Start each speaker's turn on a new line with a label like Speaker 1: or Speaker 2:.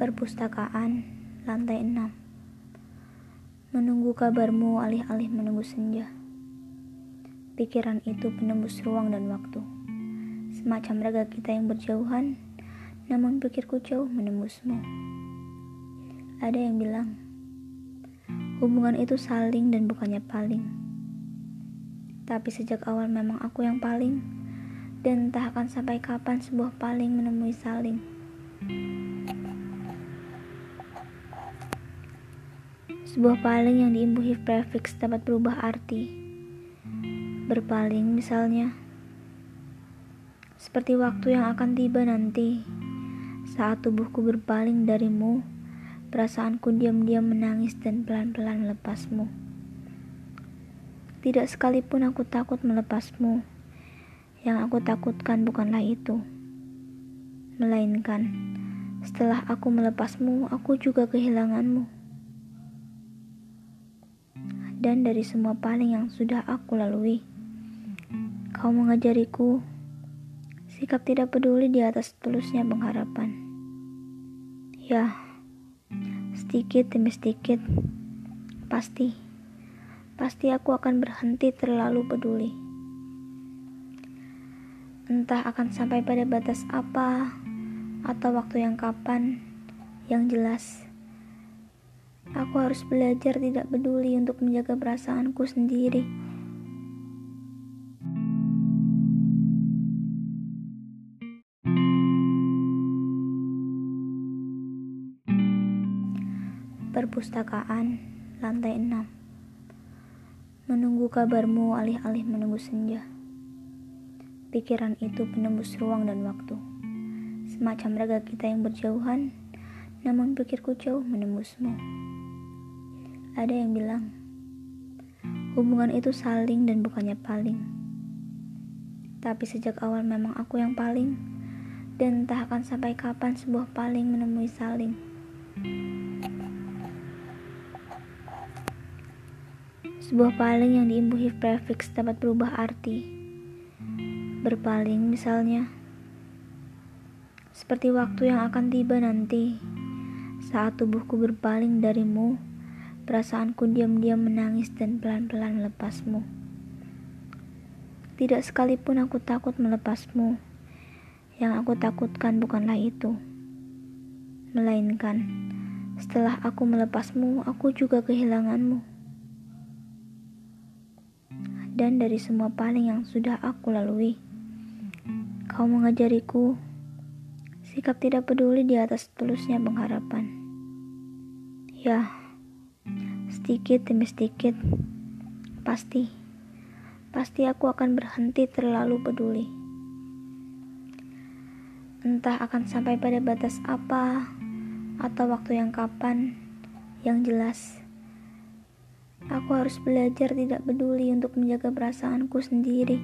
Speaker 1: Perpustakaan, lantai 6 Menunggu kabarmu alih-alih menunggu senja. Pikiran itu penembus ruang dan waktu. Semacam raga kita yang berjauhan Namun pikirku jauh menembusmu. Ada yang bilang Hubungan itu saling dan bukannya paling. Tapi sejak awal memang aku yang paling Dan entah akan sampai kapan sebuah paling menemui saling Sebuah paling yang diimbuhi prefiks dapat berubah arti. Berpaling misalnya. Seperti waktu yang akan tiba nanti. Saat tubuhku berpaling darimu, perasaanku diam-diam menangis dan pelan-pelan melepasmu. Tidak sekalipun aku takut melepasmu. Yang aku takutkan bukanlah itu. Melainkan, setelah aku melepasmu, aku juga kehilanganmu dan dari semua paling yang sudah aku lalui. Kau mengajariku sikap tidak peduli di atas tulusnya pengharapan. Ya, sedikit demi sedikit, pasti, pasti aku akan berhenti terlalu peduli. Entah akan sampai pada batas apa atau waktu yang kapan, yang jelas Aku harus belajar tidak peduli untuk menjaga perasaanku sendiri. Perpustakaan, lantai 6 Menunggu kabarmu alih-alih menunggu senja. Pikiran itu penembus ruang dan waktu. Semacam raga kita yang berjauhan, namun pikirku jauh menembusmu. Ada yang bilang, hubungan itu saling dan bukannya paling. Tapi sejak awal memang aku yang paling, dan entah akan sampai kapan sebuah paling menemui saling. Sebuah paling yang diimbuhi prefiks dapat berubah arti. Berpaling misalnya, seperti waktu yang akan tiba nanti saat tubuhku berpaling darimu Perasaanku diam-diam menangis dan pelan-pelan melepasmu. Tidak sekalipun aku takut melepasmu. Yang aku takutkan bukanlah itu. Melainkan, setelah aku melepasmu, aku juga kehilanganmu. Dan dari semua paling yang sudah aku lalui, kau mengajariku sikap tidak peduli di atas tulusnya pengharapan. Ya, sedikit demi sedikit, pasti, pasti aku akan berhenti terlalu peduli. Entah akan sampai pada batas apa atau waktu yang kapan, yang jelas. Aku harus belajar tidak peduli untuk menjaga perasaanku sendiri.